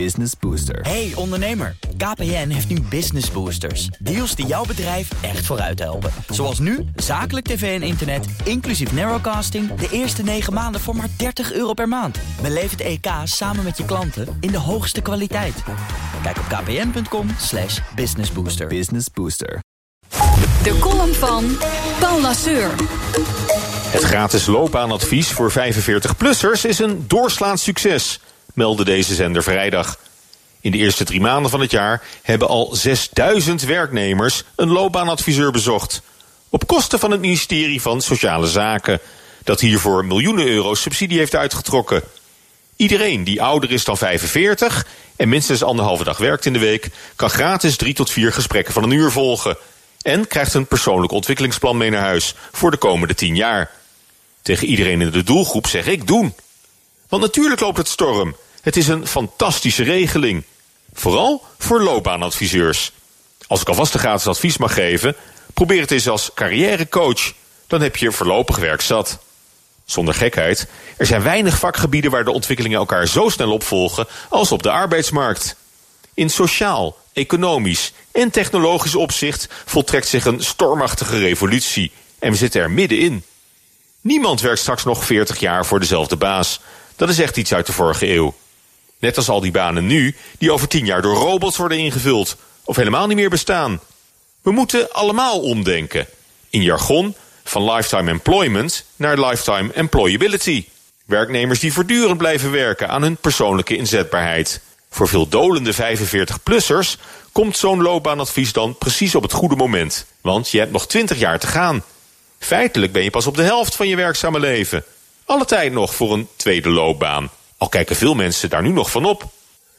Business Booster. Hey ondernemer, KPN heeft nu Business Boosters. Deals die jouw bedrijf echt vooruit helpen. Zoals nu, zakelijk tv en internet, inclusief narrowcasting... de eerste 9 maanden voor maar 30 euro per maand. Beleef het EK samen met je klanten in de hoogste kwaliteit. Kijk op kpn.com slash businessbooster. Business Booster. De column van Paul Lasseur. Het gratis loopbaanadvies voor 45-plussers is een doorslaand succes, meldde deze zender vrijdag. In de eerste drie maanden van het jaar hebben al 6000 werknemers een loopbaanadviseur bezocht. Op kosten van het ministerie van Sociale Zaken, dat hiervoor miljoenen euro's subsidie heeft uitgetrokken. Iedereen die ouder is dan 45 en minstens anderhalve dag werkt in de week, kan gratis drie tot vier gesprekken van een uur volgen. En krijgt een persoonlijk ontwikkelingsplan mee naar huis voor de komende 10 jaar. Tegen iedereen in de doelgroep zeg ik doen. Want natuurlijk loopt het storm. Het is een fantastische regeling. Vooral voor loopbaanadviseurs. Als ik alvast een gratis advies mag geven, probeer het eens als carrièrecoach. Dan heb je voorlopig werk zat. Zonder gekheid, er zijn weinig vakgebieden waar de ontwikkelingen elkaar zo snel opvolgen als op de arbeidsmarkt. In sociaal, economisch en technologisch opzicht voltrekt zich een stormachtige revolutie en we zitten er middenin. Niemand werkt straks nog 40 jaar voor dezelfde baas. Dat is echt iets uit de vorige eeuw. Net als al die banen nu, die over 10 jaar door robots worden ingevuld of helemaal niet meer bestaan. We moeten allemaal omdenken. In jargon van lifetime employment naar lifetime employability. Werknemers die voortdurend blijven werken aan hun persoonlijke inzetbaarheid. Voor veel dolende 45-plussers komt zo'n loopbaanadvies dan precies op het goede moment. Want je hebt nog 20 jaar te gaan. Feitelijk ben je pas op de helft van je werkzame leven. Alle tijd nog voor een tweede loopbaan. Al kijken veel mensen daar nu nog van op.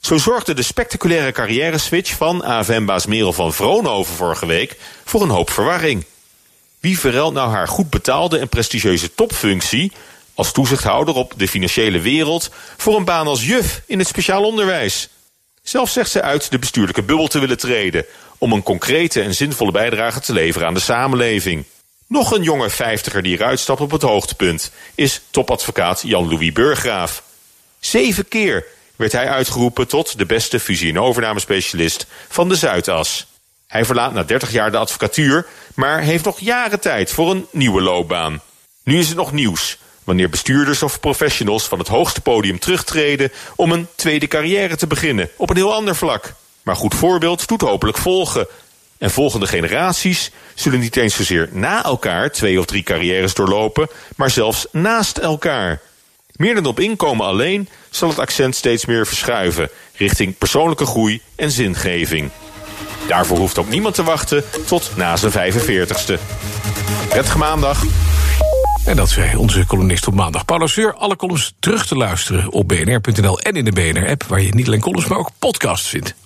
Zo zorgde de spectaculaire carrière-switch van AFM-baas Merel van Vroonhoven vorige week voor een hoop verwarring. Wie verruilt nou haar goed betaalde en prestigieuze topfunctie als toezichthouder op de financiële wereld voor een baan als juf in het speciaal onderwijs? Zelf zegt ze uit de bestuurlijke bubbel te willen treden om een concrete en zinvolle bijdrage te leveren aan de samenleving. Nog een jonge vijftiger die eruit stapt op het hoogtepunt is topadvocaat Jan-Louis Burggraaf. Zeven keer werd hij uitgeroepen tot de beste fusie- en overnamespecialist van de Zuidas. Hij verlaat na 30 jaar de advocatuur, maar heeft nog jaren tijd voor een nieuwe loopbaan. Nu is het nog nieuws wanneer bestuurders of professionals van het hoogste podium terugtreden om een tweede carrière te beginnen op een heel ander vlak. Maar goed voorbeeld doet hopelijk volgen. En volgende generaties zullen niet eens zozeer na elkaar twee of drie carrières doorlopen, maar zelfs naast elkaar. Meer dan op inkomen alleen zal het accent steeds meer verschuiven richting persoonlijke groei en zingeving. Daarvoor hoeft ook niemand te wachten tot na zijn 45ste. Prettige maandag. En dat zei onze columnist op maandag. Seur, alle columns terug te luisteren op bnr.nl en in de BNR-app... waar je niet alleen columns, maar ook podcasts vindt.